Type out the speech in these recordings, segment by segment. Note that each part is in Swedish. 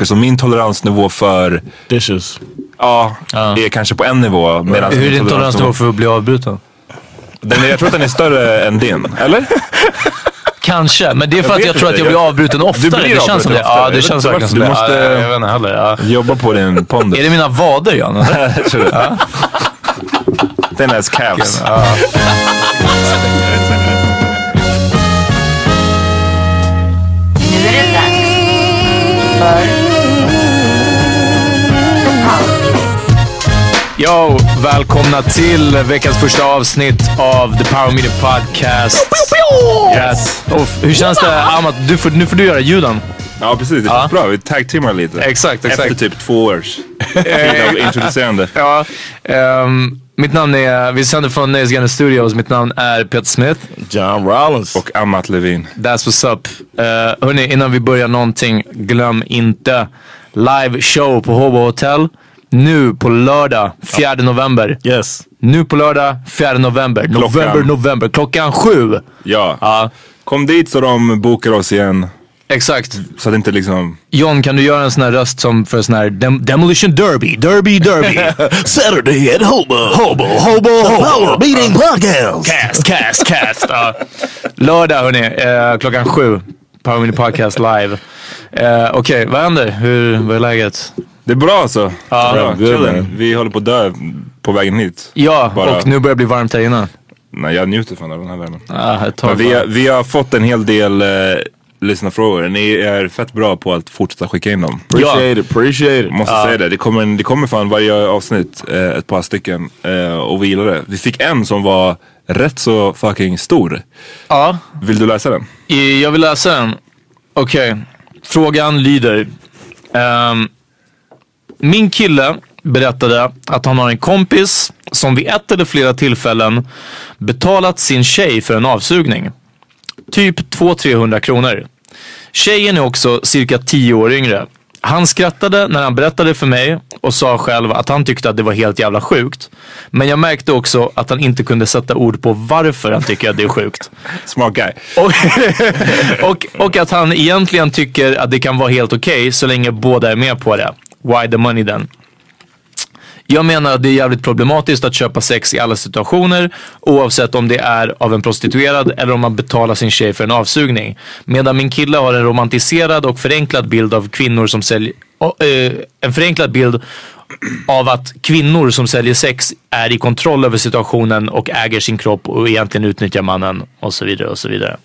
Okej, Så min toleransnivå för... Dishes. Ja, är kanske på en nivå. medan Hur är din toleransnivå för att bli avbruten? Den är, jag tror att den är större än din, eller? Kanske, men det är för Jag att vet jag tror att jag blir avbruten Du oftare. blir det känns som det. avbruten Ja, det Jag känns verkligen som det. Du måste- Ja, jag vet inte heller. Ja. Jobba på din pondus. Är det mina vader Jan? Jag tror det. Den är calves. Ja. Nu är det dags för Yo, välkomna till veckans första avsnitt av The Power Media Podcast. Yes. Och hur känns det Amat? Du får, nu får du göra ljuden. Ja, precis. Det känns bra. Vi tag-teamar lite. Exakt, exakt. Efter typ två års tid av introducerande. Ja, ehm, mitt namn är, vi sänder från Nöjesguiden Studios. Mitt namn är Peter Smith. John Rollins. Och Amat Levin. That's what's up. Uh, hörni, innan vi börjar någonting, glöm inte live show på Hobo Hotel. Nu på lördag 4 november. Yes. Nu på lördag 4 november. Klockan. November, november. Klockan sju. Ja. Ja, Kom dit så de bokar oss igen. exakt. Så att inte liksom... John, kan du göra en sån här röst som för sån här dem Demolition Derby? Derby, Derby. Saturday at Hobo. Hobo, Hobo, Hobo. Power Meeting Podcast. Cast, cast, cast. Ja. Lördag hörni, eh, klockan sju. Power Mini Podcast live. Eh, Okej, vad händer? Hur, vad är läget? Det är bra alltså. Ja. bra. Good, Chillen. Vi håller på att dö på vägen hit. Ja, Bara- och nu börjar det bli varmt här inne. Nej, jag njuter fan av den här värmen. Ah, vi, har, vi har fått en hel del eh, lyssnarfrågor. Ni är fett bra på att fortsätta skicka in dem. Appreciate it. Appreciate it. Måste säga det. Det kommer, det kommer fan varje avsnitt eh, ett par stycken. Eh, och vi gillar det. Vi fick en som var rätt så fucking stor. Ja, Vill du läsa den? jag vill läsa den. Okej, frågan lyder. ehm, min kille berättade att han har en kompis som vid ett eller flera tillfällen betalat sin tjej för en avsugning. Typ 200-300 kronor. Tjejen är också cirka 10 år yngre. Han skrattade när han berättade för mig och sa själv att han tyckte att det var helt jävla sjukt. Men jag märkte också att han inte kunde sätta ord på varför han tycker att det är sjukt. Smart guy. Och, och, och att han egentligen tycker att det kan vara helt okej så länge båda är med på det. Why the money then? Jag menar att det är jävligt problematiskt att köpa sex i alla situationer oavsett om det är av en prostituerad eller om man betalar sin tjej för en avsugning. Medan min kille har en romantiserad och förenklad bild av kvinnor som säljer oh, eh, en förenklad bild av att kvinnor som säljer sex är i kontroll över situationen och äger sin kropp och egentligen utnyttjar mannen och så vidare och så vidare.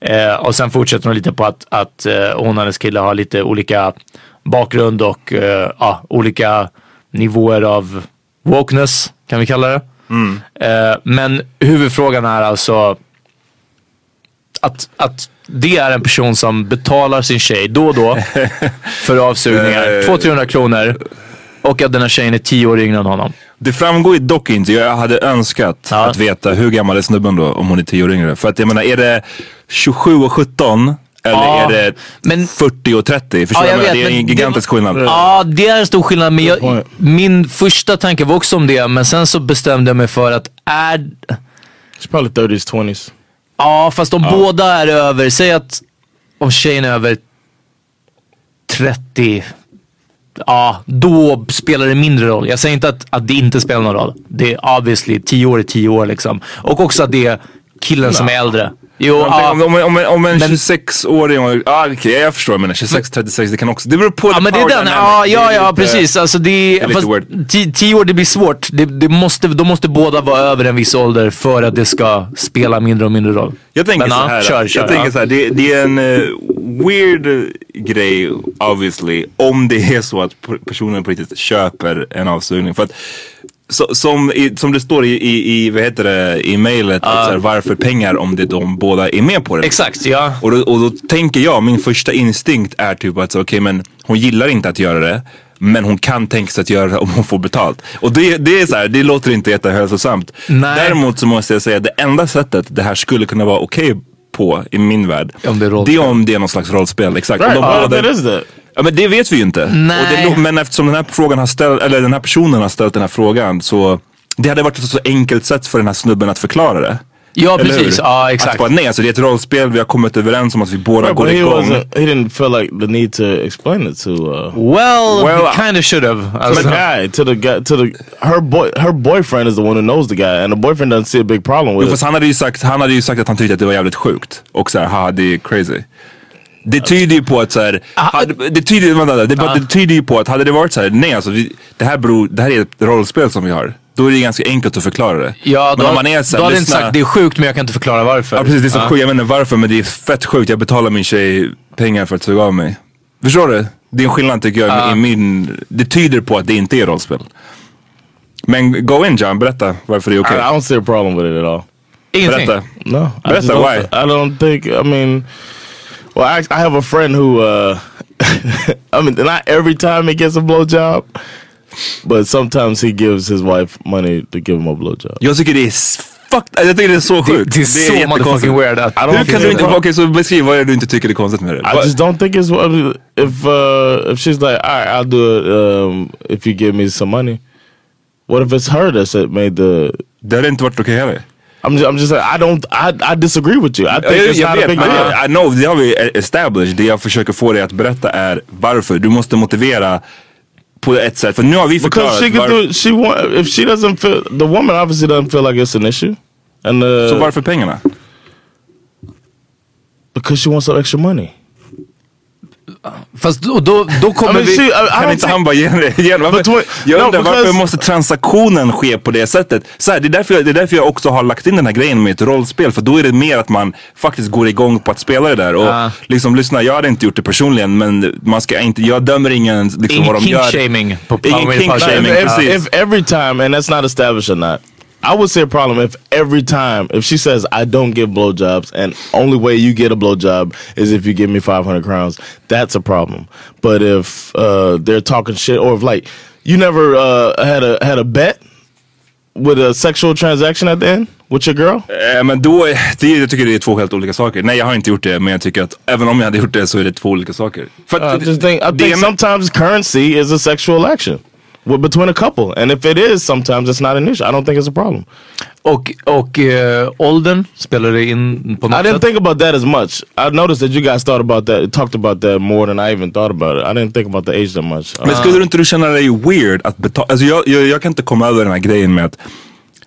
Eh, och sen fortsätter hon lite på att, att eh, hon och hennes kille har lite olika bakgrund och eh, ja, olika nivåer av wokeness kan vi kalla det. Eh, men huvudfrågan är alltså att, att det är en person som betalar sin tjej då och då för avsugningar. 200-300 kronor. Och att den här tjejen är 10 år yngre än honom. Det framgår dock inte. Jag hade önskat Ja. att veta hur gammal är snubben då om hon är 10 år yngre. För att jag menar, är det 27 och 17 eller Ja, är det men- 40 och 30? Förstår Ja, du? jag vet, Det är en gigantisk det- skillnad. Ja, det är en stor skillnad. Men jag, min första tanke var också om det. Men sen så bestämde jag mig för att är... It's probably 30s, 20s. Ja, fast om båda är över. Säg att om tjejen är över 30. Ja, då spelar det mindre roll. Jag säger inte att, att det inte spelar någon roll. Det är obviously 10 år är 10 år liksom. Och också att det är killen som är äldre. Jo, ja, om, om, om, en- om en Men- 26-åring, ah, okej jag förstår, jag menar 26, 36, det kan också, det beror på Ja the men det är den, ja, ja, ja precis. Alltså det det fast weird. ti- tio år det blir svårt. Det, det måste, då måste båda vara över en viss ålder för att det ska spela mindre och mindre roll. Jag tänker Men, så här, kör, jag kör, tänker ja. så här det, det är en eh, weird grej obviously om det är så att personen på riktigt köper en avsugning. För att så, som, i, som det står i, i, i vad heter det, i mejlet, här, varför pengar om det de båda är med på det? Exakt, ja. Och då, och då tänker jag, min första instinkt är typ att okej men hon gillar inte att göra det. Men hon kan tänka sig att göra det om hon får betalt. Och det, det är så här, det låter inte jättehälsosamt. Nej. Däremot så måste jag säga att det enda sättet det här skulle kunna vara okej på i min värld. Om det är rollspel. det är om det är någon slags rollspel. Exakt. Right, Om de what båda- Ja men det vet vi ju inte. Nej. Och det, men eftersom den här frågan har ställt, eller den här personen har ställt den här frågan så det hade varit ett så enkelt sätt för den här snubben att förklara det. Ja Eller precis, hur? ja Att exakt. bara, nej, alltså det är ett rollspel, vi har kommit överens om att vi båda Right, går he igång. wasn't. He didn't feel like the need to explain it to. Uh, Well, Well, he kind of should have. to Alltså, the guy, to the guy, to the her boy. Her boyfriend is the one who knows the guy, and the boyfriend doesn't see a big problem with Jo, it. fast han hade, ju sagt, han hade ju sagt att han tyckte att det var jävligt sjukt. Och såhär, haha det är crazy. Det tyder ju på att såhär, hade, det, tyder, vänta, det, det, det tyder ju på att hade det varit såhär, nej alltså vi, det, här beror, det här är ett rollspel som vi har. Då är det ganska enkelt att förklara det. ja, Men då, om man är såhär, då hade jag inte lyssna- sagt det är sjukt men jag kan inte förklara varför. Ja precis, det är så sjukt. Jag vet inte varför men det är fett sjukt. Jag betalar min tjej pengar för att suga av mig. Förstår du? Det är en skillnad tycker jag i min... Det tyder på att det inte är rollspel. Men go in John, berätta varför det är okej. I, I don't see a problem with it at all. Ingenting. Berätta. No, I Berätta, why? I don't think. I mean, well, I, I have a friend who. Uh, I mean, not every time he gets a blowjob, but sometimes he gives his wife money to give him a blowjob. Jag tycker det är s- fucked. Jag tycker det är så sjukt. det är så jättekonstigt. motherfucking weird att- I don't Hur kan think du it's inte... wrong. Okej så beskriv vad är det du inte tycker är konstigt med det. I just don't think it's what if uh, if she's like, all right, I'll do it um, if you give me some money. What if it's her that said made the? Det hade inte varit okej heller. I'm just, I'm just saying I don't I, I disagree with you. I think Jag, it's jag not a vet, big men deal. I know, det har vi established. Det jag försöker få dig att berätta är varför. Du måste motivera på ett sätt. För nu har vi förklarat Because she could do she want if she doesn't feel the woman obviously doesn't feel like it's an issue, and uh, Så varför pengarna? because she wants some extra money. Fast då, då, då I kommer mean, vi... she, I, I Kan inte think, han bara ge varför, wait, Jag no, undrar varför because- måste transaktionen ske på det sättet? Så här, det, är därför jag, det är därför jag också har lagt in den här grejen med ett rollspel. För då är det mer att man faktiskt går igång på att spela det där. Och Ah. liksom lyssna, jag hade inte gjort det personligen men man ska inte, jag dömer ingen liksom, Ingen vad de gör. på Ingen kink-shaming. Podcast. mean, if, precis. if every time, and that's not established or not. I would say a problem if every time if she says I don't give blowjobs and only way you get a blowjob is if you give me five hundred crowns. That's a problem. But if uh, they're talking shit or if like you never uh, had a had a bet with a sexual transaction at the end with your girl. Eh, men då, det, jag tycker det är två helt olika saker. Nej jag har inte gjort det men jag tycker att även om jag hade gjort det så är det två olika saker. För att I just think I think sometimes currency is a sexual action. Between a couple, and if it is, sometimes it's not an issue. I don't think it's a problem. Och, och eh, åldern, spelar det in på något I didn't sätt? think about that as much. I noticed that you guys thought about that, talked about that more than I even thought about it. I didn't think about the age that much. Men skulle du inte du känna dig weird att betala? Alltså jag, jag, jag kan inte komma över den här grejen med att,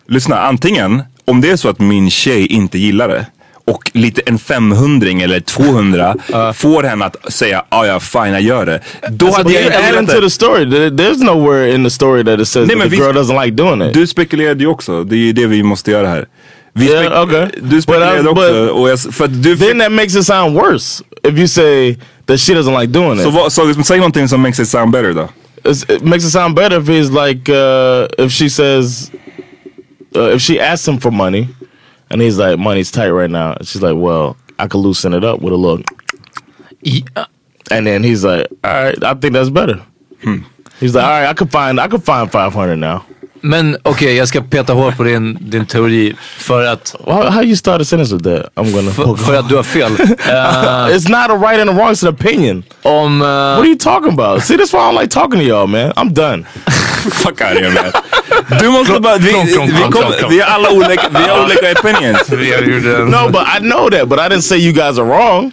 lyssna antingen om det är så att min tjej inte gillar det och lite en 500 eller 200 får henne att säga ah, ja fine jag gör det. Då But hade jag inte gillat to the story. There- There's nowhere in the story that it says Nej, that the girl doesn't like doing it. Du spekulerade ju också, det är ju det vi måste göra här. Vi Yeah, spek- okay. Du spekulerade But I- också och jag, för du then that makes it sound worse if you say that she doesn't like doing it. så, så säg någonting som makes it sound better då. It's, it makes it sound better if he's like uh, if she says uh, if she asks him for money and he's like money's tight right now. She's like, well, I could loosen it up with a look. Ja. Uh, and then he's like, all right, I think that's better. Hmm. He's like, all right, I could find I could find five hundred now. Men okej, jag ska peta hål på din, din teori för att, How, how you start a sentence with that? I'm gonna. för, för att du har fel. Eh, it's not a right and a wrong. It's an opinion. om... eh, What are you talking about? See, that's why I don't like talking to y'all, man. I'm done. Fuck out of here man. Du måste bara, vi, vi, kom, vi har alla olika, vi har olika opinions. no, but I know that, but I didn't say you guys are wrong.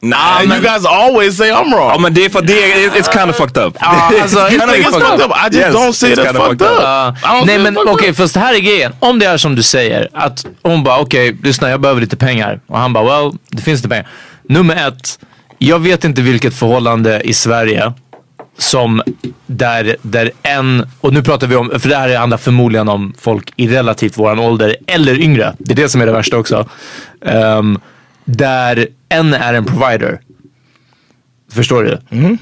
Nah, And you guys always say I'm wrong. Ja men det är för det är, it's kind of fucked up. Alltså, you think it's fucked fucked up? I just Yes, don't see it it's as fucked fucked up. don't Nej it men okej, up. fast här är grejen. Om det är som du säger, att hon bara okej, lyssna jag behöver lite pengar. Och han bara well, det finns lite pengar. Nummer ett, jag vet inte vilket förhållande i Sverige som där, där en, och nu pratar vi om, för det här handlar förmodligen om folk i relativt våran ålder eller yngre. Det är det som är det värsta också. Ehm, där en är en provider. Förstår du?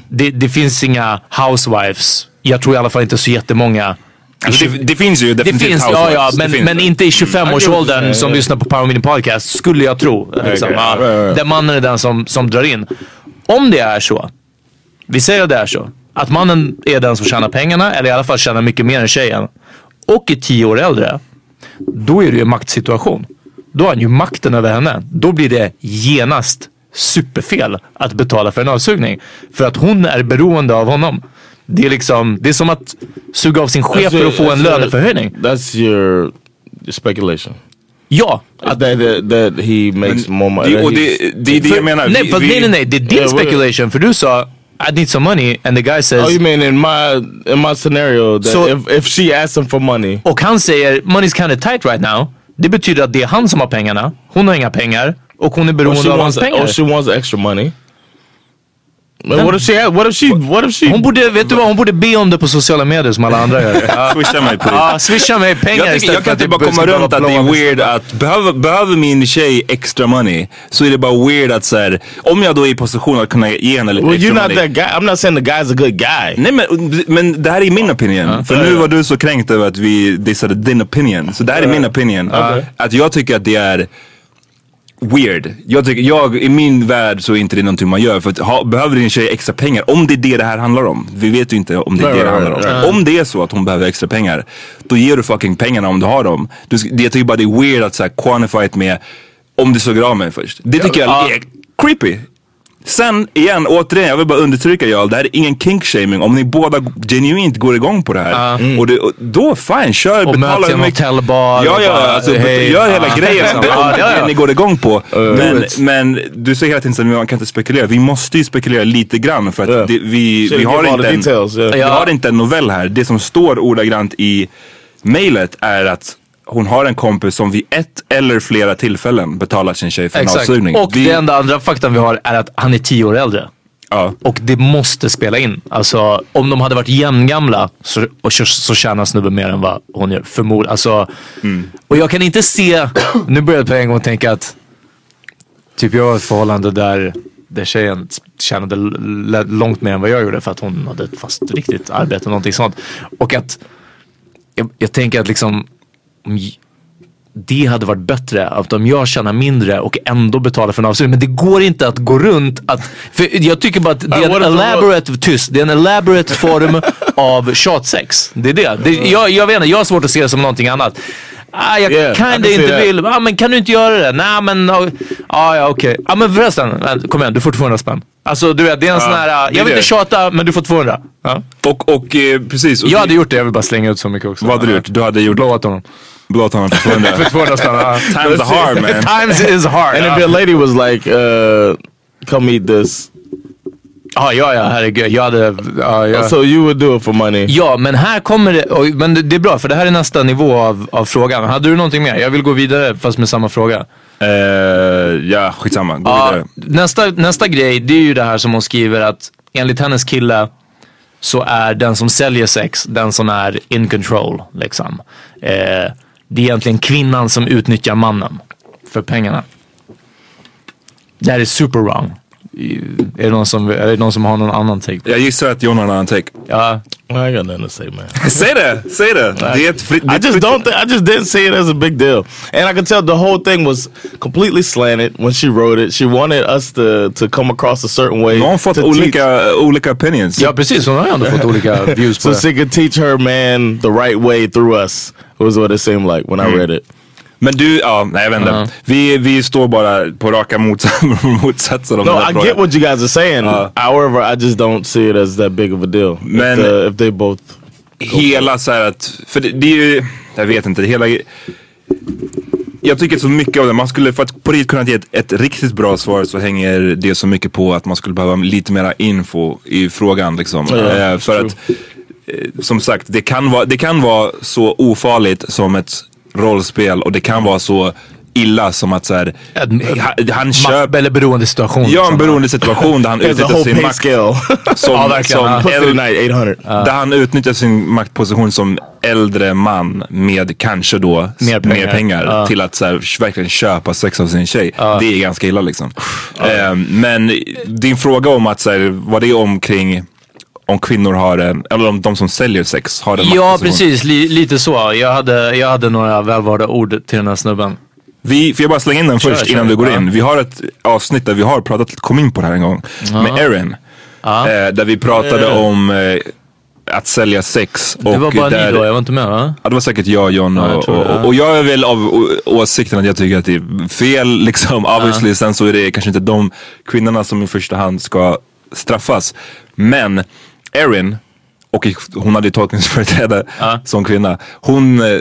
Det, det finns inga housewives. Jag tror i alla fall inte så jättemånga. Alltså, det, det finns ju Det definitivt finns, ja, ja, housewives. Det men, men det. inte i 25-årsåldern som lyssnar på Power Mini Podcast, skulle jag tro. Liksom. Ja. Där mannen är den som, som drar in. Om det är så, vi säger att det är så, att mannen är den som tjänar pengarna, eller i alla fall tjänar mycket mer än tjejen, och är tio år äldre, då är det ju en maktsituation. Då har han ju makten över henne. Då blir det genast superfel att betala för en avsugning. För att hon är beroende av honom. Det är liksom, det är som att suga av sin chef för att få en löneförhöjning. That's your, speculation. Ja, That, that, that he makes more money. Det, och det, det är det jag menar. nej, Vi- nej, nej, nej. Det är din Yeah, speculation. För du sa I need some money and the guy says Oh, you mean in my in my scenario that So- if, if she asks him for money, och han säger money's kind of tight right now. Det betyder att det är han som har pengarna. Hon har inga pengar och hon är beroende av hans pengar. or she wants extra money. But what if she? What if she? What if she? Hon borde, vet du vad, hon borde be om det på sociala medier som alla andra gör. Swisha mig please. Ja, swisha mig pengar Jag, tycker, jag kan att inte bara komma runt att det är weird att behöver, behöver min tjej extra money så är det bara weird att så här, om jag då är i position att kunna ge henne lite well, extra you're not money. that guy. I'm not saying the guy's a good guy. Nej men, men det här är min opinion. För nu var du så kränkt över att vi dissade din opinion. Så det här är min opinion. Att jag tycker att det är weird. Jag tycker, jag, I min värld så är inte det någonting man gör. För att ha, behöver din tjej extra pengar, om det är det det här handlar om. Vi vet ju inte om det är det det handlar om. Om det är så att hon behöver extra pengar, då ger du fucking pengarna om du har dem. Du, sk- jag tycker bara det är weird att så här, quantify med om du suger av mig först. Det tycker jag är creepy. Sen igen, återigen, jag vill bara understryka y'all, det här är ingen kink-shaming. Om ni båda genuint går igång på det här, och, det, och då fine, kör, Och betala möts i en hotellbar Ja, ja, bara, alltså, hej. gör hela Ja. grejen om det Ja, ja, ja. ni går igång på. men, it. men du säger hela tiden att man kan inte spekulera. Vi måste ju spekulera lite grann för att Yeah. det, vi, vi, har inte en, details, yeah. vi har inte en novell här. Det som står ordagrant i mejlet är att hon har en kompis som vid ett eller flera tillfällen betalat sin tjej för en Exakt. avsugning. Och det enda andra faktan vi har är att han är tio år äldre. ja. Och det måste spela in. Alltså om de hade varit jämngamla så, och så, så tjänar snubben mer än vad hon gör. Förmod, alltså, Och jag kan inte se, nu börjar jag på en gång tänka att typ jag har ett förhållande där, där tjejen tjänade långt mer än vad jag gjorde för att hon hade ett fast riktigt arbete, någonting sånt. Och att jag, jag tänker att liksom det hade varit bättre att om jag tjänar mindre och ändå betalar för en avsugning. Men det går inte att gå runt att, för jag tycker bara att det är en elaborate, tyst, det är en elaborate form av tjatsex. Det är det. det jag, jag vet inte, jag har svårt att se det som någonting annat. Ah, jag Yeah, kinda inte vill. Ah, men kan du inte göra det? Nej men, ah, ah, ja okej. Ah, men förresten, kom igen du får 200 spänn. Alltså du vet, det är en sån här, ah, jag vill inte tjata men du får 200. Ja. Och, och eh, precis. Och Jag hade gjort det, jag vill bara slänga ut så mycket också. Vad hade du gjort? Du hade gjort Blåat honom. Blått honom för 200. För 200 spänn. ja. Times are hard man. Times is hard. And if your lady was like, uh, come eat this. Ja, ja, ja, herregud. Jag hade, ja, ja. So you would do it for money. ja, men här kommer det, oj, men det, det är bra för det här är nästa nivå av, av frågan. Hade du någonting mer? Jag vill gå vidare fast med samma fråga. Eh, ja, skitsamma. Gå Ja, vidare. nästa, nästa grej, det är ju det här som hon skriver att enligt hennes kille så är den som säljer sex den som är in control. Liksom. Eh, det är egentligen kvinnan som utnyttjar mannen för pengarna. Det här är super wrong. Är det någon som, är det någon som har någon annan take? Jag gissar att John har en annan take. Ja, I ain't got nothing to say, man. say that. Say that. Det är ett fritt... det är I just don't think I just didn't see it as a big deal. And I could tell the whole thing was completely slanted when she wrote it. She wanted us to to come across a certain way. Nu har hon fått to olika, olika uh, opinions. ja precis. Hon har ju ändå fått olika views på teach, so det. she could teach her man the right way through us. Was what it seemed like when I mm. read it. Men du, ja, nej jag vet inte. Vi, vi står bara på raka motsats, motsatser om No, den här I frågan. get what you guys are saying. Uh, However, I just don't see it as that big of a deal. Men- if, the, if they both. Hela så här att, för det, det är ju, jag vet inte, det hela jag tycker så mycket av det, man skulle för att på riktigt kunna ge ett, ett riktigt bra svar så hänger det så mycket på att man skulle behöva lite mera info i frågan liksom. Ja, Eh, för true. att eh, som sagt, det kan, vara, det kan vara så ofarligt som ett rollspel och det kan vara så illa som att så här, han, han köper eller beroende situation. Ja, en liksom. beroende situation där han utnyttjar sin makt scale. som, Ja, som äldre, tonight, 800. där han utnyttjar sin maktposition som äldre man med kanske då Mer pengar. mer pengar Ja. till att så här, verkligen köpa sex av sin tjej. Det är ganska illa liksom. Ehm, men din fråga om att så här, vad det är omkring om kvinnor har en, eller om de som säljer sex har en Ja, precis. Li, lite så. Jag hade, jag hade några välvalda ord till den här snubben. Vi, får jag bara slänga in den Kör, först kör. innan du går Ja. in? Vi har ett avsnitt där vi har pratat, kom in på det här en gång, med Erin. Eh, där vi pratade om eh, att sälja sex. Det var bara där, ni då, jag var inte med va? Ja, det var säkert jag, John Ja, jag och, ja. och, och jag är väl av å- åsikten att jag tycker att det är fel liksom. Obviously, sen så är det kanske inte de kvinnorna som i första hand ska straffas. Men Erin, och hon hade tolkningsföreträde som kvinna. Hon eh,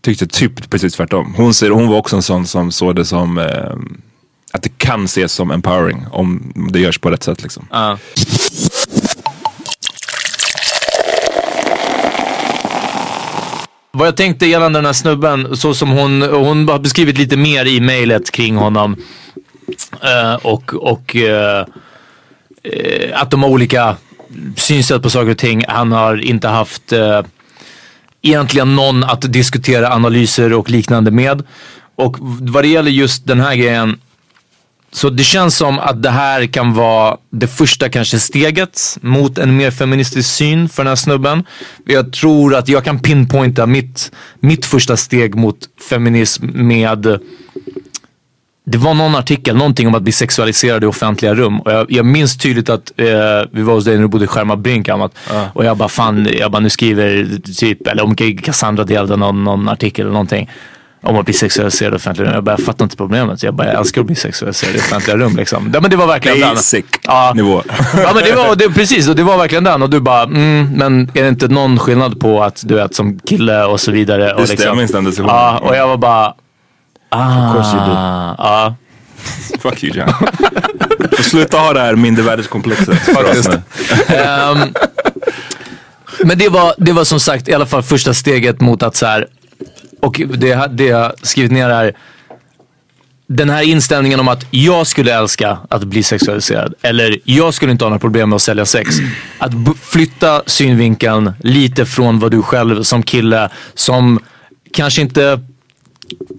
tyckte typ precis tvärtom. Hon, ser, hon var också en sån som såg det som eh, att det kan ses som empowering om det görs på rätt sätt liksom. Ja. Vad jag tänkte gällande den här snubben, så som hon, hon har beskrivit lite mer i mejlet kring honom. Eh, och och eh, att de har olika synsätt på saker och ting. Han har inte haft eh, egentligen någon att diskutera analyser och liknande med. Och vad det gäller just den här grejen så det känns som att det här kan vara det första kanske steget mot en mer feministisk syn för den här snubben. Jag tror att jag kan pinpointa mitt, mitt första steg mot feminism med det var någon artikel, någonting om att bli sexualiserad i offentliga rum. Och jag, jag minns tydligt att eh, vi var hos dig när du bodde i Skärmarbrink Amat. Och jag bara fan, jag bara nu skriver typ, eller om Cassandra delade någon, någon artikel eller någonting. Om att bli sexualiserad i offentliga rum. Jag bara, jag fattar inte problemet. Jag bara, jag älskar att bli sexualiserad i offentliga rum liksom. Ja, men det var verkligen den. Basic Ja. nivå. Ja men det var det, precis, och det var verkligen den. Och du bara, mm, men är det inte någon skillnad på att du vet som kille och så vidare? Och Just det, jag minns den diskussionen. Ja, och jag var bara, ah. course you did. Ja, Fuck you John. Sluta ha det här mindervärdeskomplexet nu. Ehm, men det var, det var som sagt i alla fall första steget mot att så här, och det, det jag skrivit ner här, den här inställningen om att jag skulle älska att bli sexualiserad eller jag skulle inte ha några problem med att sälja sex. Att flytta synvinkeln lite från vad du själv som kille som kanske inte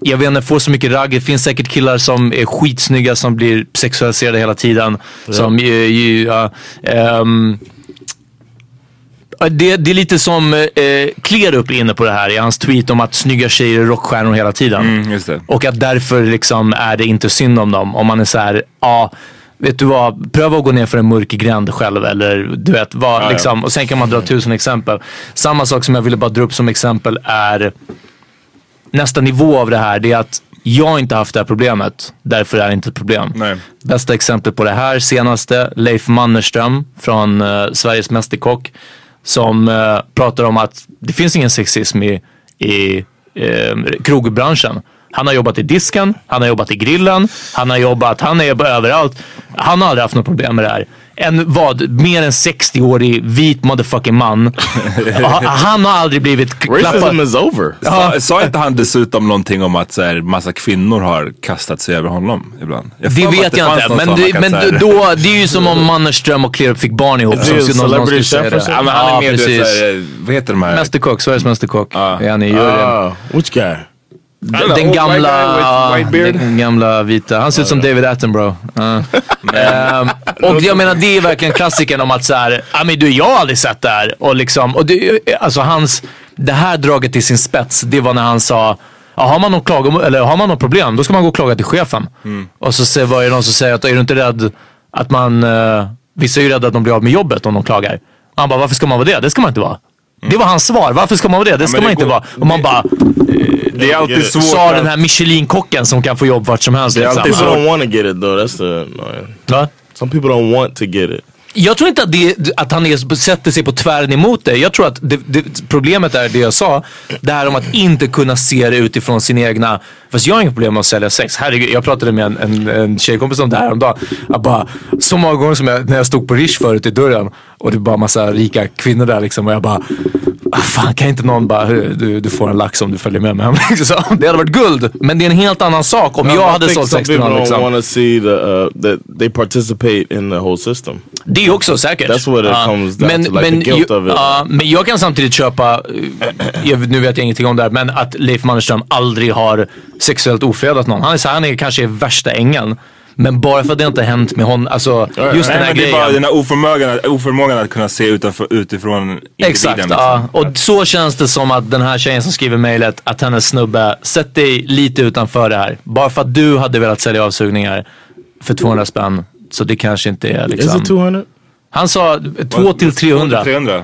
jag vet inte, får så mycket ragg. Det finns säkert killar som är skitsnygga som blir sexualiserade hela tiden. Som ju, ju, ja, ehm, Ja, Det, det är lite som eh, Klerup är inne på det här i hans tweet om att snygga tjejer är rockstjärnor hela tiden. Mm. Och att därför liksom är det inte synd om dem. Om man är så här, ja, vet du vad, pröva att gå ner för en mörk gränd själv. Eller du vet, vad, ja. liksom, och sen kan man dra tusen exempel. Samma sak som jag ville bara dra upp som exempel är nästa nivå av det här. Det är att jag inte haft det här problemet. Därför är det inte ett problem. Nej. Bästa exemplet på det här senaste, Leif Mannerström från eh, Sveriges Mästerkock. Som eh, pratar om att det finns ingen sexism i, i eh, krogbranschen. Han har jobbat i disken, han har jobbat i grillen, han har jobbat, han är överallt. Han har aldrig haft något problem med det här. En vad, mer än 60-årig vit motherfucking man. Ha- han har aldrig blivit k- Racism klappad. is over. Sa, sa inte han dessutom någonting om att så här, massa kvinnor har kastat sig över honom ibland? Jag Det vet jag inte. Men, det, men här- då, det är ju som om Mannerström och Klerup fick barn ihop. det skulle någon- någon Celebrity Chef? Ja, han är med, vet, precis. så här, vad heter de här? Mästerkock, Sveriges Mästerkock. Är han i juryn. Ah, which guy? Den, den gamla, den gamla vita. Han ser ut som David Attenborough. Uh. Ehm, och jag menar det är verkligen klassikern om att så här, ja men du jag har aldrig sett det här. Och liksom, och det, alltså hans, det här draget till sin spets, det var när han sa Ja, har man något klago, eller har man något problem, då ska man gå och klaga till chefen. Och så var det någon som säger att är du inte rädd att man, uh, vissa är ju rädda att de blir av med jobbet om de klagar. Han bara, varför ska man vara det? Det ska man inte vara. Det var hans svar. Varför ska man vara det? Det ska men man det inte går- vara. Och man bara, Det är alltid svårt. sa den här Michelin-kocken som kan få jobb vart som helst. Det är Liksom. alltid People don't want to get it though. That's the annoying. Va? Some people don't want to get it. Jag tror inte att, det, att han är, sätter sig på tvären emot det. Jag tror att det, det, problemet är det jag sa. Det här om att inte kunna se det utifrån sin egna... Fast jag har inget problem med att sälja sex. Herregud, jag pratade med en, en, en tjejkompis om det här häromdagen. Jag bara, så många gånger som jag, när jag stod på Rish förut i dörren och det var bara massa rika kvinnor där liksom. Och jag bara, fan kan inte någon bara, "Hörru, du, du får en lax om du följer med mig hem. Liksom. Det hade varit guld. Men det är en helt annan sak om jag I hade sålt sex till någon. don't Liksom. want to see the uh, that they participate in the whole system. Det är också säkert. That's what it Ja. comes down men, to, like men, the guilt ju- of it. ja, men jag kan samtidigt köpa, eh, jag, nu vet jag ingenting om det här, men att Leif Mannerström aldrig har sexuellt ofredat någon. Han är, så, han är kanske värsta ängeln. Men bara för att det inte har hänt med honom, alltså just den Nej, här men det är grejen. bara den här oförmågan, oförmågan att kunna se utanför, utifrån individen. Exakt, liksom. ja. och så känns det som att den här tjejen som skriver mejlet, att hennes snubbe, sätt dig lite utanför det här. Bara för att du hade velat sälja avsugningar för 200 spänn, så det kanske inte är Is liksom. it 200? Han sa 2 till 300. 300.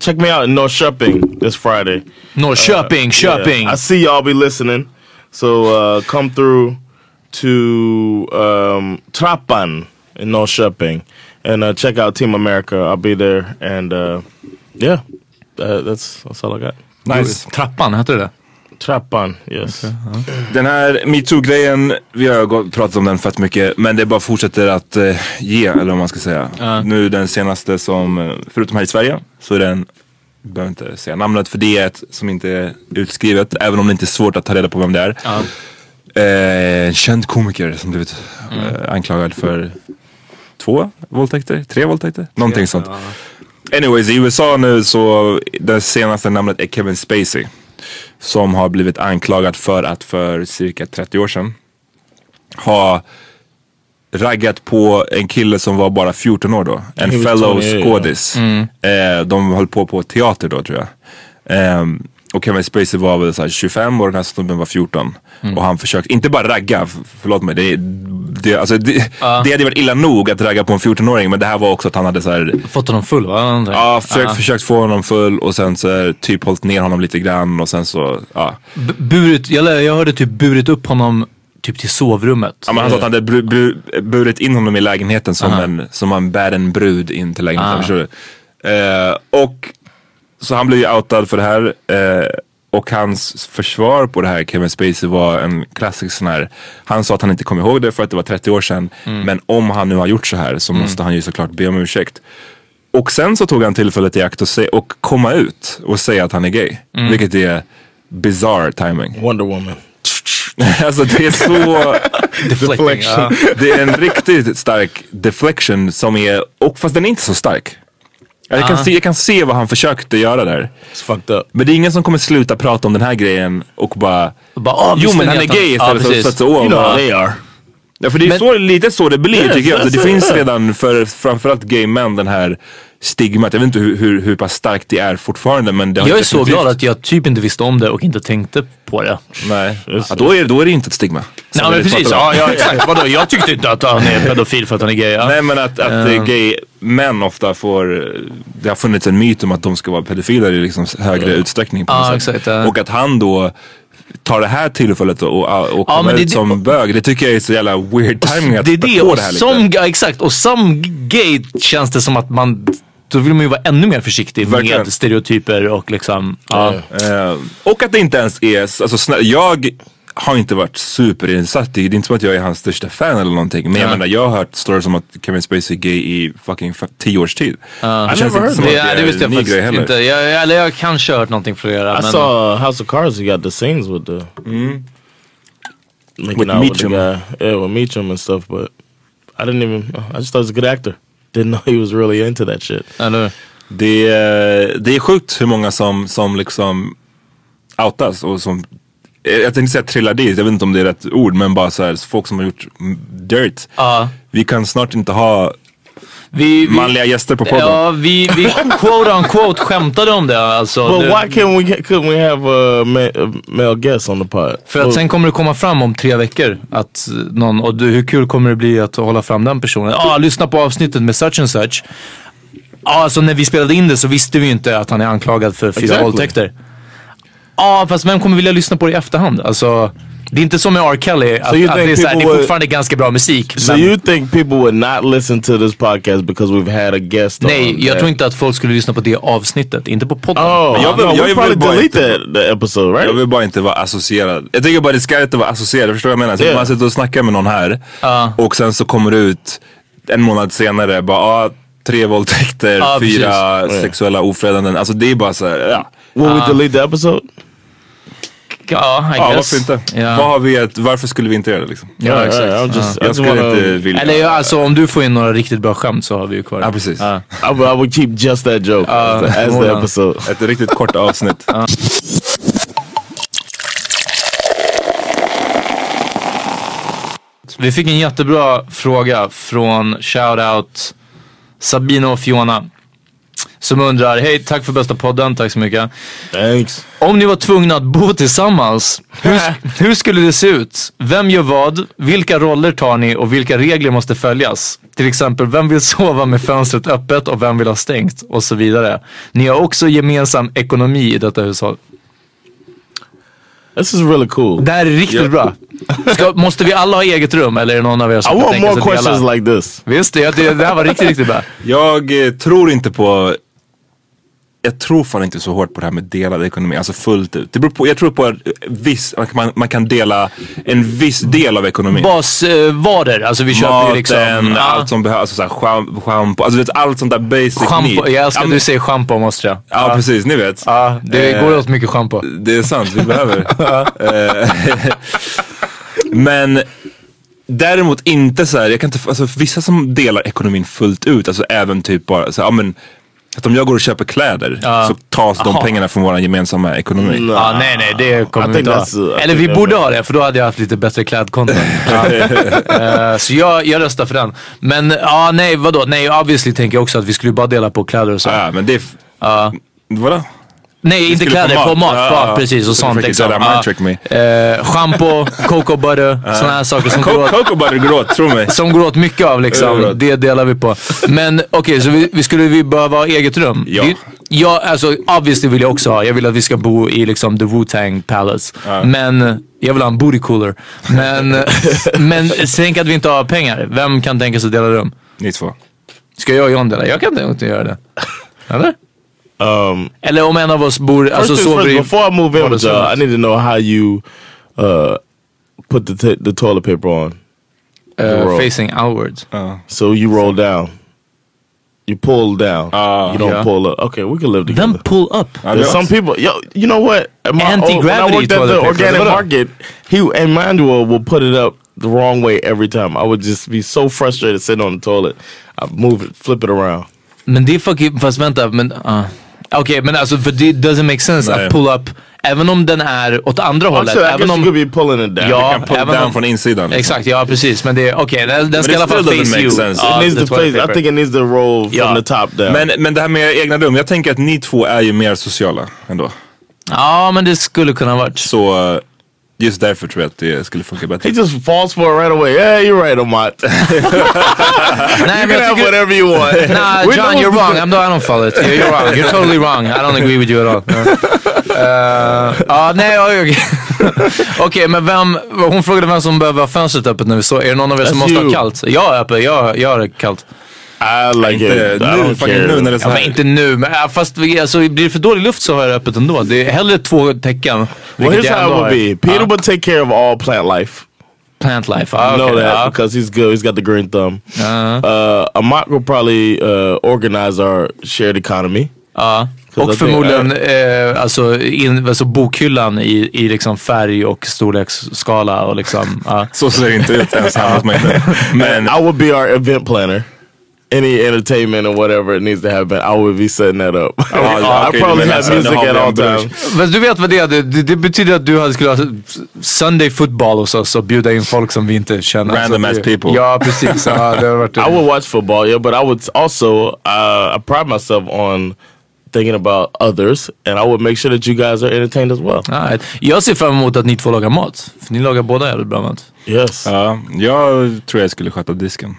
Check me out in Norrköping this Friday. Norrköping, Köping. Yeah, I see y'all be listening. So uh, come through to um, Trappan in Norrköping and uh, check out Team America. I'll be there and uh, yeah, uh, that's that's all I got. Nice. Trappan, heter det det? Trappan, yes. Den här metoo-grejen, vi har pratat om den fett mycket. Men det bara fortsätter att eh, ge, eller vad man ska säga. Nu den senaste som, eh, förutom här i Sverige, så är den behöver inte säga namnet för det är ett som inte är utskrivet. Även om det inte är svårt att ta reda på vem det är. Eh, en känd komiker som blivit eh, anklagad för två våldtäkter, tre våldtäkter, någonting sånt. Anyways, i USA nu så det senaste namnet är Kevin Spacey. Som har blivit anklagad för att för cirka 30 år sedan ha raggat på en kille som var bara 14 år då. En fellow 28, ja. skådis. Eh, de höll på på teater då tror jag. Ehm, och Kevin Spacey var väl så här 25 och den här snubben var 14. Och han försökte, inte bara ragga, förlåt mig. Det, det, alltså, det, det hade varit illa nog att ragga på en 14-åring men det här var också att han hade så här Fått honom full va? Ja, försökt, försökt få honom full och sen så här, typ hållit ner honom lite grann och sen så, ja. B- burit, jag, jag hörde typ burit upp honom typ till sovrummet. ja men han sa att han hade bru, bru, burit in honom i lägenheten som en, som man bär en brud in till lägenheten. Förstår du? Eh, och så han blev ju outad för det här. Eh, och hans försvar på det här, Kevin Spacey, var en klassisk sån här. Han sa att han inte kom ihåg det för att det var 30 år sedan. Men om han nu har gjort så här så måste han ju såklart be om ursäkt. Och sen så tog han tillfället i akt och, se, och komma ut och säga att han är gay. Vilket är bizarre timing. Wonder Woman. alltså det är så... Deflecting, ja. Det är en riktigt stark deflection som är, och fast den är inte så stark. Jag kan, se, jag kan se vad han försökte göra där. Men det är ingen som kommer sluta prata om den här grejen och bara, Bara, ah, jo men han är gay istället för att sätta sig are. Ja för det är Men- så, lite så det blir Yes, tycker jag. Alltså, det finns redan för framförallt gay män den här stigmat. Jag vet inte hur, hur, hur pass starkt det är fortfarande men det har Jag är så glad att jag typ inte visste om det och inte tänkte på det. Nej, ja, då, är, då är det inte ett stigma. Nej men precis, ja, ja exakt. Vadå, jag tyckte inte att han är pedofil för att han är gay. Ja. Nej men att, att Eh. gay män ofta får, det har funnits en myt om att de ska vara pedofiler i liksom högre utsträckning. På Ja, sätt. exakt, ja. Och att han då tar det här tillfället och, och, och kommer det- ut som bög. Det tycker jag är så jävla weird timing att det är det, på det här som, lite. ja, exakt, och som gay känns det som att man, då vill man ju vara ännu mer försiktig Verkligen. med stereotyper och liksom, ja. Eh, och att det inte ens är, alltså snä- jag har inte varit superinsatt i, det är inte som att jag är hans största fan eller någonting. Men jag menar jag har hört stories om att Kevin Spacey är gay i fucking tio års tid. det känns inte som det, att det, det är visste en jag ny grej faktiskt heller. inte. Jag, eller jag har kanske hört någonting flera. I men, saw House of Cards. You got the scenes with the making With out with the Meacham. guy, yeah, with Meacham and stuff. But I didn't even. I just thought he was a good actor. Didn't know he was really into that shit. eller, Det är, det är sjukt hur många som, som liksom outas och som jag tänkte säga trillar dit, jag vet inte om det är rätt ord men bara så här, folk som har gjort dirt. ja. Vi kan snart inte ha vi, vi, manliga gäster på podden. Ja, vi, vi quote on quote skämtade om det. Alltså, But nu- why can't we? Couldn't we have a, ma- a male guest on the pod? För att sen kommer det komma fram om tre veckor att någon, och du, hur kul kommer det bli att hålla fram den personen? Ja, ah, lyssna på avsnittet med such and such. Ja, alltså när vi spelade in det så visste vi ju inte att han är anklagad för fyra Exactly. våldtäkter. Ja, fast vem kommer vilja lyssna på det i efterhand? Alltså, det är inte som med R. Kelly, att, you att det, är så här, det är fortfarande ganska bra musik. So men, you think people would not listen to this podcast because we've had a guest on? nej, jag that- tror inte att folk skulle lyssna på det avsnittet, inte på podden. Oh, Men jag vill- no, jag we vill bara delete inte- the episode, right? Jag vill bara inte vara associerad. Jag tycker bara det ska inte vara associerad, förstår du vad jag menar? Så Yeah. Man sitter och snackar med någon här och sen så kommer det ut en månad senare bara ah, tre våldtäkter, Ja, fyra precis. sexuella ofredanden. Alltså det är bara så här, ja. Will we delete the episode? Ja, I Ja, guess. varför inte? Ja. Vad har vi ett, varför skulle vi inte göra det liksom? Ja, exakt. I'm just, Jag skulle wanna, inte vilja... Eller ja, alltså om du får in några riktigt bra skämt så har vi ju kvar det. Ja, precis. Ja. I, would, I would keep just that joke as the, as the on. episode. Ett riktigt kort avsnitt. Vi fick en jättebra fråga från shoutout Sabina och Fiona. Som undrar, hej tack för bästa podden, tack så mycket. Thanks. Om ni var tvungna att bo tillsammans, hur, hur skulle det se ut? Vem gör vad? Vilka roller tar ni och vilka regler måste följas? Till exempel, vem vill sova med fönstret öppet och vem vill ha stängt? Och så vidare. Ni har också gemensam ekonomi i detta hushåll. This is really cool. Det här är riktigt bra. Ska, måste vi alla ha eget rum eller är det någon av er I som kan want tänka more sig att dela? questions like this. Visst, det, det, det här var riktigt, riktigt bra. Jag eh, tror inte på jag tror fan inte så hårt på det här med delad ekonomi, alltså fullt ut. Det beror på, jag tror på att viss, man, man kan dela en viss del av ekonomin. Basvaror, alltså vi köper Maten, liksom... allt som behövs, alltså såhär scham- schampo, alltså vet, allt sånt där basic Schampo, need. jag älskar Ja, att du säger schampo måste jag. Ja, precis, ni vet. Ja, det Eh, går åt mycket schampo. Det är sant, vi behöver. Eh, Men däremot inte så här, jag kan inte, alltså vissa som delar ekonomin fullt ut, alltså även typ bara så här, ja men att om jag går och köper kläder så tas de Aha. pengarna från vår gemensamma ekonomi. Ja, nej, nej, det kommer vi inte ha. uh, Eller vi borde ha det, för då hade jag haft lite bättre klädkonton. ja. Eh, så jag, jag röstar för den. Men ja, nej, vadå? Nej, obviously tänker jag också att vi skulle bara dela på kläder och så. Ja, men det Ja. Vadå? Nej, inte kläder, på mat. mat. Ja, ja. precis, och Så sånt liksom. me. Eh, shampoo, cocoa butter, sådana här saker som Co- åt. Cocoa butter går åt, tro mig. Som går åt mycket av Ja, liksom. Det delar vi på. Men okej, så vi, vi skulle vi behöva ha eget rum? Ja. Det, ja, alltså obviously vill jag också ha. Jag vill att vi ska bo i liksom the Wu-Tang Palace. Men jag vill ha en booty cooler. Men, men tänk att vi inte har pengar. Vem kan tänka sig dela rum? Ni två. Ska jag och John dela? Jag kan inte göra det. Eller? Um, Eller om en av oss bor, First alltså things sover first, i... before I move in with y'all, I need to know how you uh, put the the toilet paper on. Uh, roll. facing outwards. So you roll down. You pull down. you don't Yeah. pull up. Okay, we can live together. Then pull up. There's some people, yo, you know what? At my- Anti-gravity when I worked at the paper. organic Vadå? market, he and Emmanuel will put it up the wrong way every time. I would just be so frustrated sitting on the toilet. I move it, flip it around. Men det är fucking, fast vänta, men... Uh. Okej, men alltså för det doesn't make sense Nej. att pull up, även om den är åt andra hållet. Actually, I även om, you could be pulling it down. Ja, You can pull it down om- från insidan. liksom. Exakt, ja precis. Men det är okej, den, den ska i alla fall face you. sense. Ja, it needs the to face. I think it needs to roll from Ja. the top down. Men, men det här med egna rum, jag tänker att ni två är ju mer sociala ändå. Ja, men det skulle kunna varit. Så just därför tror jag att det skulle funka bättre. he just falls for it right away. Yeah, you're right, Amat. Nej, you can jag have whatever you want. Nah, We John, you're wrong. I'm, no, I don't follow it. You're, you're wrong. You're totally wrong. I don't agree with you at all. Uh, ja, nej, okej. Okej, men vem, hon frågade vem som behöver ha fönstret öppet när vi så. Är det någon av er som That's måste you. ha kallt? Jag är öppet, jag, jag har det kallt. I like Inte it. I nu, fucking nu när det är så Ja, men här. inte nu, men ja, fast vi, alltså, blir det för dålig luft så har jag det öppet ändå. Det är hellre två tecken. Well, here's jag how it would be. Peter Ja, would take care of all plant life. plant life. Ah, I know okay, that ja. because he's good. He's got the green thumb. Uh-huh. Uh, Amat will probably uh, organize our shared economy. Ja. Cause Och förmodligen eh, alltså, in, alltså bokhyllan i, i liksom färg och storleksskala och liksom. ja. Så ser det inte ut ens. Men I would be our event planner. Any entertainment or whatever it needs to happen, I would be setting that up. I okej, probably men have alltså, music at all times. Fast du vet vad det är? Det, det, det betyder att du hade skulle ha Sunday football hos oss och bjuda in folk som vi inte känner. Random Så ass people. Ja, precis. Ja, det varit I would watch football, yeah, but I would also uh, I pride myself on thinking about others, and I would make sure that you guys are entertained as well. Ja, jag ser fram emot att ni två lagar mat. För ni lagar båda jävligt bra mat. Yes. ja, jag tror jag skulle sköta disken.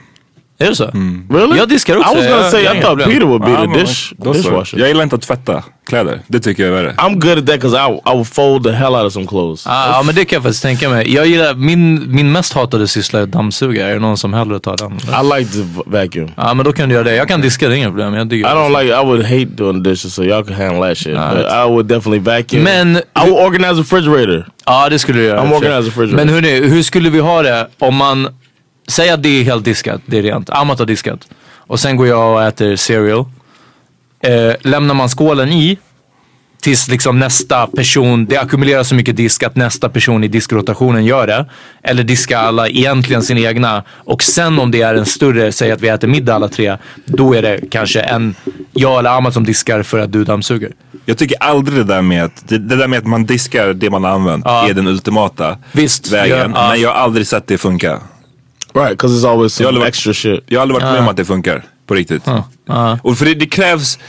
Är det så? Really? Jag diskar också. I was gonna say I thought. Peter would be the dish dishwasher. Jag gillar inte att tvätta kläder. Det tycker jag är värre. I'm good at that because I I will fold the hell out of some clothes. Ah, ja men det kan jag faktiskt tänka mig. Jag gillar, min, min mest hatade syssla är dammsuga. Är det någon som hellre tar den? I like to v- vacuum. Ja men då kan du göra det. Jag kan diska, det är inga problem. Jag diggar I don't like. I would hate doing the dishes, so y'all can handle that shit. Nah, but I would definitely vacuum. Men- I would organize a refrigerator. Ja det skulle du göra. I'm organized refrigerator. Men hörni, hur skulle vi ha det om man, säg att det är helt diskat, det är rent. Amat har diskat. Och sen går jag och äter cereal. Eh, lämnar man skålen i tills liksom nästa person, det ackumulerar så mycket disk att nästa person i diskrotationen gör det. Eller diskar alla egentligen sin egna. Och sen om det är en större, säg att vi äter middag alla tre. Då är det kanske en, jag eller Amat som diskar för att du dammsuger. Jag tycker aldrig det där med att, det, det där med att man diskar det man har använt Ja. är den ultimata Visst, vägen. ja, ja. Men jag har aldrig sett det funka. Right, because it's always Jag har some aldrig extra shit. Jag har aldrig varit med om att det funkar på riktigt. Ja. Och för det, det krävs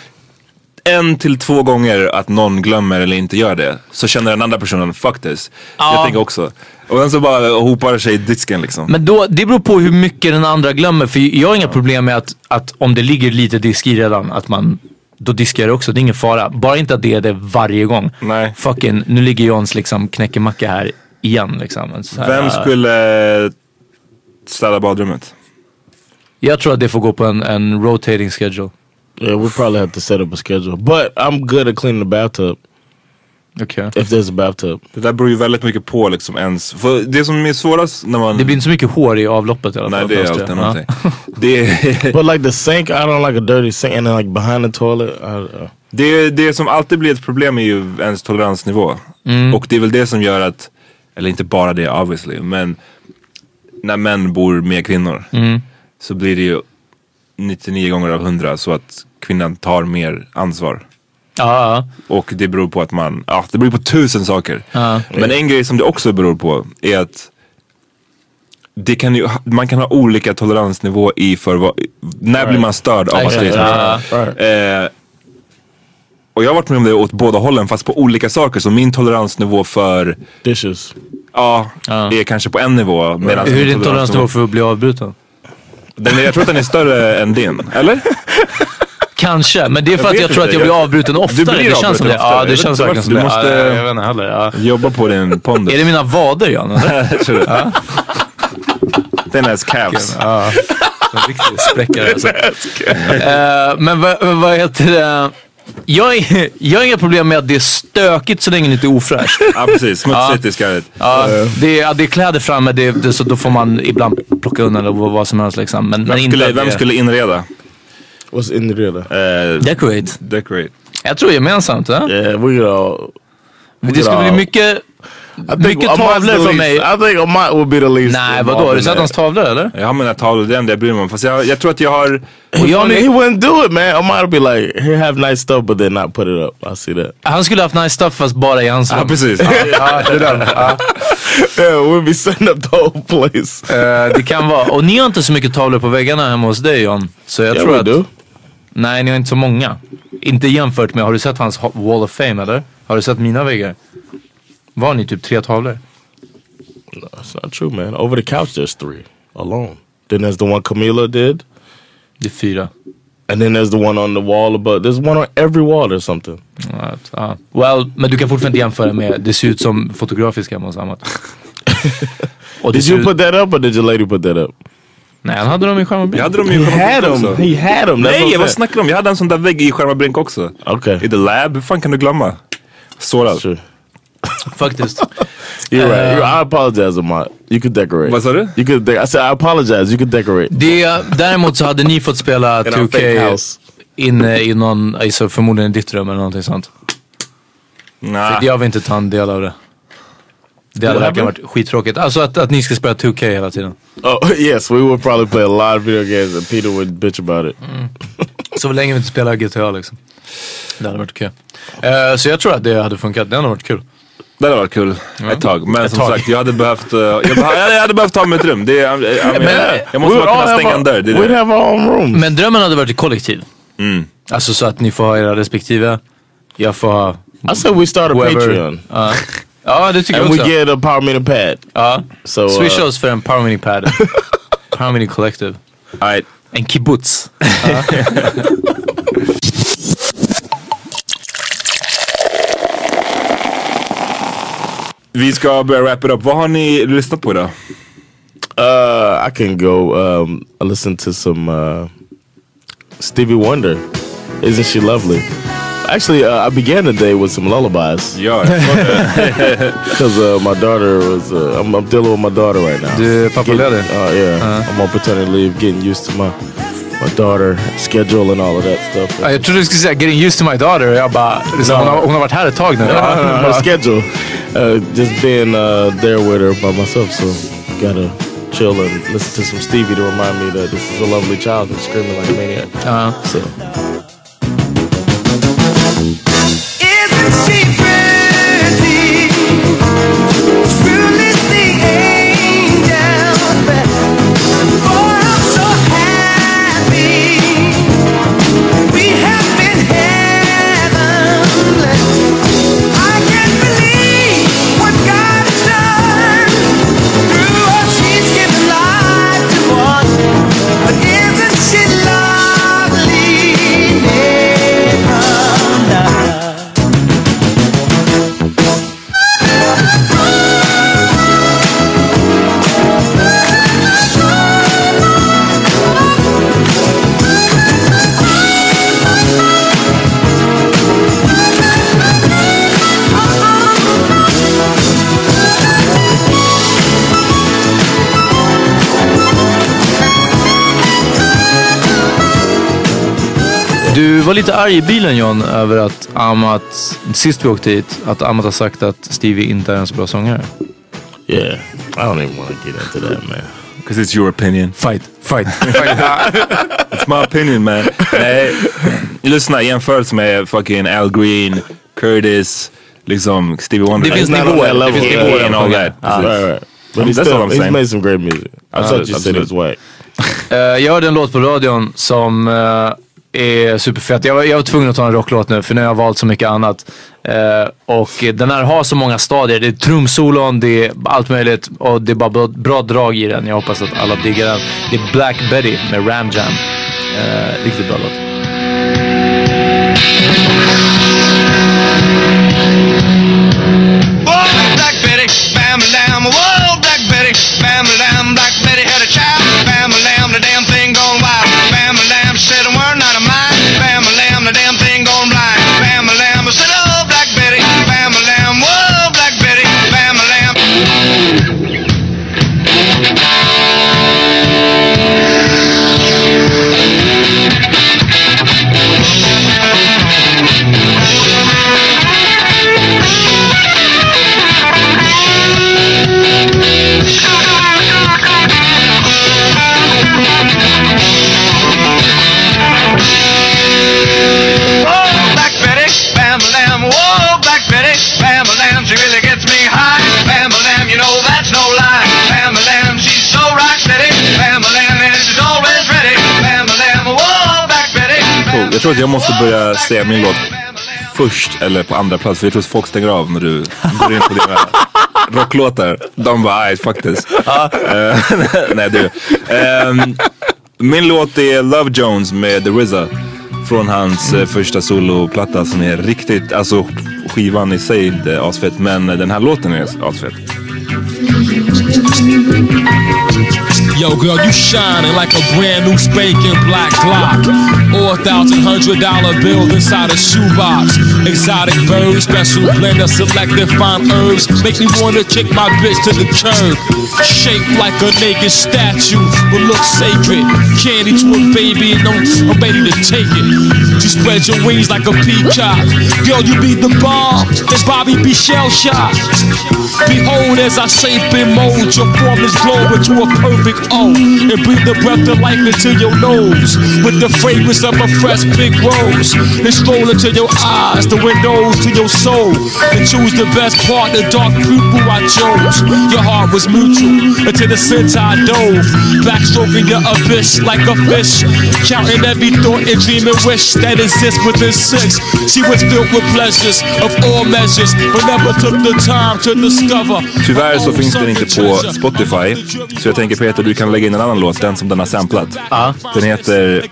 en till två gånger att någon glömmer eller inte gör det. Så känner den andra personen, fuck this. Ja. Jag tänker också. Och sen så bara hopar sig i disken liksom. Men då, det beror på hur mycket den andra glömmer. För jag har inga problem med att, att om det ligger lite disk i redan, att man då diskar jag det också. Det är ingen fara. Bara inte att det är det varje gång. Nej. Fucking, nu ligger Johns liksom knäckemacka här igen liksom. Så här, Vem skulle städa badrummet? Jag tror att det får gå på en, en rotating schedule. Yeah, we'll probably have to set up a schedule. But I'm good at cleaning the bathtub. Okay. If there's a bathtub. Det där beror ju väldigt mycket på liksom ens. För det som är svårast när man... Det blir inte så mycket hår i avloppet i alla fall. Nej det är alltid någonting. Det är... But like the sink, I don't like a dirty sink. And then like behind the toilet. I, uh, Det, det som alltid blir ett problem är ju ens toleransnivå. Mm. Och det är väl det som gör att, eller inte bara det obviously, men när män bor med kvinnor Mm. så blir det ju 99 gånger av 100 så att kvinnan tar mer ansvar. Ja, Och det beror på att man, ja det beror på tusen saker. Men en grej som det också beror på är att det kan ju, man kan ha olika toleransnivå i för vad, när blir man störd av lyssna? Ja. Eh, och jag har varit med om det åt båda hållen fast på olika saker. Så min toleransnivå för dishes. Ja, är kanske på en nivå. medan Hur är din toleransnivå för att bli avbruten? Den, är- jag tror att den är större än din, eller? Kanske, men det är för Jag att vet jag tror att jag blir Jag- avbruten Du oftare. blir Det känns som det. Ja, det Jag känns verkligen som det. Du Ja, måste- jag vet inte heller. Ja. Jobba på din pondus. Är det mina vader Jan? eller? Jag tror det. Ja. Den är calves. Ja, en riktig spräckare alltså. Eh, Men vad, vad heter det? Jag, är, jag har inga problem med att det är stökigt så länge det inte är ofräscht. Ja precis, smutsigt Ja. är skarrigt. Ja, det, är, ja, det är kläder framme, det, det, så då får man ibland plocka undan eller vad, vad som helst liksom. Men, men Vem inte skulle, vem det- skulle inreda? What's in the real? Uh, Decorate. decorate. Jag tror gemensamt. Ja? Yeah, we all. we Det could skulle bli mycket, I mycket tavlor least- mig. I think Amat would be the least. Nej vadå, har du sett hans tavlor eller? Jag har mina tavlor, det är det jag bryr mig om. Fast jag, jag tror att jag har... Jag he wouldn't do it, man. Amat would be like, here, have nice stuff, but then not put it up. I see that. han skulle haft nice stuff fast bara i hans Ja rum. precis. Ja, det där. Ja. Yeah, we'll be setting up the whole place. Eh, det kan vara. Och ni har inte så mycket tavlor på väggarna hemma hos dig John. Så jag Yeah, tror att... do. Nej, ni har inte så många. Inte jämfört med, har du sett hans Wall of Fame eller? Har du sett mina väggar? Var ni typ tre tavlor? No, it's not true, man. Over the couch, there's three alone. Then there's the one Camila did, Det är fyra. and then there's the one on the wall above. There's one on every wall or something. Ja, ja. Well, men du kan fortfarande jämföra med, det ser ut som fotografisk hemma hos Amat. Did you ut- put that up, or did your lady put that up? Nej, han hade dem i skärmen. Jag hade dem i He skärmarbrink had them. också. He had them. That's Nej, vad snackar du om? Jag hade en sån där vägg i skärmarbrink också. Okay. I the lab, hur fan kan du glömma? Sårad. Faktiskt. You're right. You're, I apologize, Amat. You could decorate. Vad sa du? You could. De- I said I apologize. You could decorate. Det, däremot så hade ni fått spela In our fake 2K house. inne i någon, alltså förmodligen i ditt rum eller någonting sånt. Nah. För jag vill inte ta en del av det. Det hade verkligen varit skittråkigt. Alltså att, att ni ska spela 2K hela tiden. Oh yes, we would probably play a lot of video games, and Peter would bitch about it. Så länge vi inte spelar GTA liksom. Det hade varit okej. Eh, så jag tror att det hade funkat. Det hade varit kul. Det hade varit kul ett tag. Men Ett som tag. sagt, jag hade behövt, uh, jag, behö- jag hade behövt ta mig ett rum. Det, jag, jag, jag, jag måste We bara kunna stänga en dörr. Det är det. have our own rooms. Men drömmen hade varit i kollektiv. Mm. Alltså så att ni får ha era respektive. Jag får ha I said we start a whoever. Patreon, Ja. ja, det tycker and jag we också. get a power meter pad. Ja. So uh, Swisha oss för en Power Mini Pad. Power Mini Collective. All right. En kibbutz. Vi ska börja wrap it up. Vad har ni lyssnat på idag? Uh, I can go um, listen to some uh, Stevie Wonder. Isn't she lovely? Actually, uh, I began the day with some lullabies Ja, because uh, my daughter was. Uh, I'm, I'm dealing with my daughter right now. Du är pappaledig? Uh, yeah, I'm on paternity leave, getting used to my my daughter schedule and all of that stuff. Ja, jag trodde du skulle säga getting used to my daughter. Jag bara, liksom, hon, har, hon har varit här ett tag nu. Ja, her schedule. Uh, just being uh, there with her by myself, so gotta chill and listen to some Stevie to remind me that this is a lovely child who's screaming like a maniac. Ja. So. Du var lite arg i bilen John över att Amat, sist vi åkte hit, att Amat har sagt att Stevie inte är en så bra sångare. Yeah, I don't even want to get into that man. Because it's your opinion. Fight, fight, It's my opinion man. Nej, lyssna jämförelse med fucking Al Green, Curtis, liksom Stevie Wonder. Det finns nivåer, det finns nivåer and all that. Right, right. But he's, that's still, I'm he's saying. made some great music. I Uh, thought you said absolutely. it's white. Eh, jag hörde en låt på radion som eh, är superfett. Jag var, jag var tvungen att ta en rocklåt nu för nu har jag valt så mycket annat. Eh, och den här har så många stadier. Det är trumsolon, det är allt möjligt och det är bara bra, bra drag i den. Jag hoppas att alla diggar den. Det är Black Betty med Ram Jam. Eh, riktigt bra låt. Att jag måste börja säga min låt först eller på andra plats. För jag tror att folk stänger av när du går in på dina rocklåtar. De bara, nej this. Eh, nej du. Ehm, min låt är Love Jones med The RZA. Från hans eh, första soloplatta som är riktigt, alltså skivan i sig är asfett men den här låten är asfett. Yo, girl, you shining like a brand new spanking black Glock. Or a thousand hundred dollar bill inside a shoebox. Exotic birds, special blend of selected fine herbs. Make me wanna kick my bitch to the curb. Shaped like a naked statue, but look sacred. Candy to a baby, and I'm, I'm ready to take it. You spread your wings like a peacock. Girl, you be the bomb, and Bobby be shell shocked. Behold, as I shape and mold your formless globe into a perfect O. And breathe the breath of life into your nose. With the fragrance of a fresh pink rose. And stroll into your eyes, the windows to your soul. And choose the best part, the dark pupil I chose. Your heart was mutual, until the center I dove. Backstroking your abyss like a fish. Counting every thought and dream and wish that exists within six. She was filled with pleasures of all measures, but never took the time to discover. Tyvärr så finns den inte på Spotify. Så jag tänker Peter, du kan lägga in en annan låt, den som den har samplat. Ja. Den heter...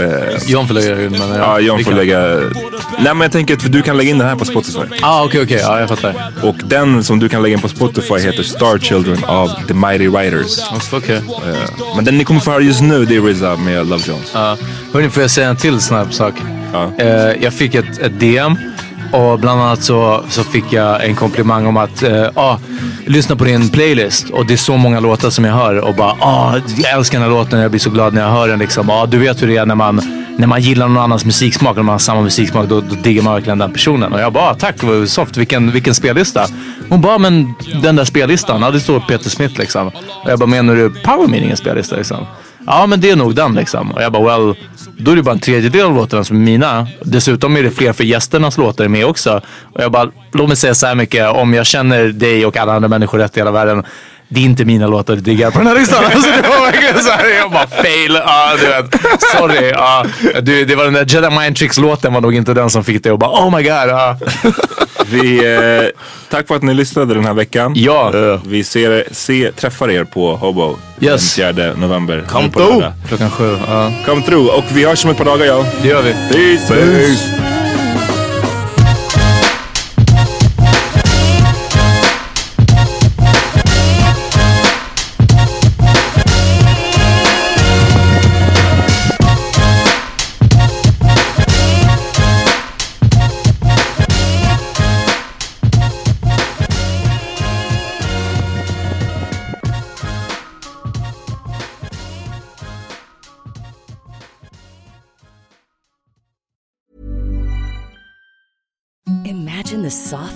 Eh, John får lägga in men ja, ja, John får kan- lägga... Nej men jag tänker att du kan lägga in den här på Spotify. Ah, okej, okej. Ja, jag fattar. Och den som du kan lägga in på Spotify heter Star Children av The Mighty Riders. Okej. Eh, men den ni kommer få höra just nu, det är RZA med Love Jones. Ja. Hörni, får jag säga en till snabb sak? Ja. Eh, jag fick ett, ett DM och bland annat så, så fick jag en komplimang om att eh, ah, lyssna på din playlist och det är så många låtar som jag hör och bara ah, jag älskar den här låten jag blir så glad när jag hör den. Liksom. Ah, du vet hur det är när man, när man gillar någon annans musiksmak, när man har samma musiksmak, då, då diggar man verkligen den personen. Och jag bara, ah, tack vad soft, vilken, vilken spellista. Hon bara, men den där spellistan, ja det står Peter Smith liksom. Och jag bara, menar du Power Meaningens spellista liksom? Ja men det är nog den liksom. Och jag bara well, då är det bara en tredjedel av låtarna som är mina. Dessutom är det fler för gästernas låtar med också. Och jag bara, låt mig säga så här mycket. Om jag känner dig och alla andra människor rätt i hela världen. Det är inte mina låtar du diggar på den här listan. Alltså, det var verkligen så här, jag bara fail. Ja, du vet. Sorry. Ja. Du, det var den där Jedi Mind Tricks låten var nog inte den som fick det och bara oh my god. Ja. Vi, eh, tack för att ni lyssnade den här veckan. Ja. Eh, vi ser, se, träffar er på Hobo Yes. den 4 november. Come På through. Klockan sju. Ja. Come through. Och vi hörs om ett par dagar ja. Det gör vi. Peace. Peace. Imagine the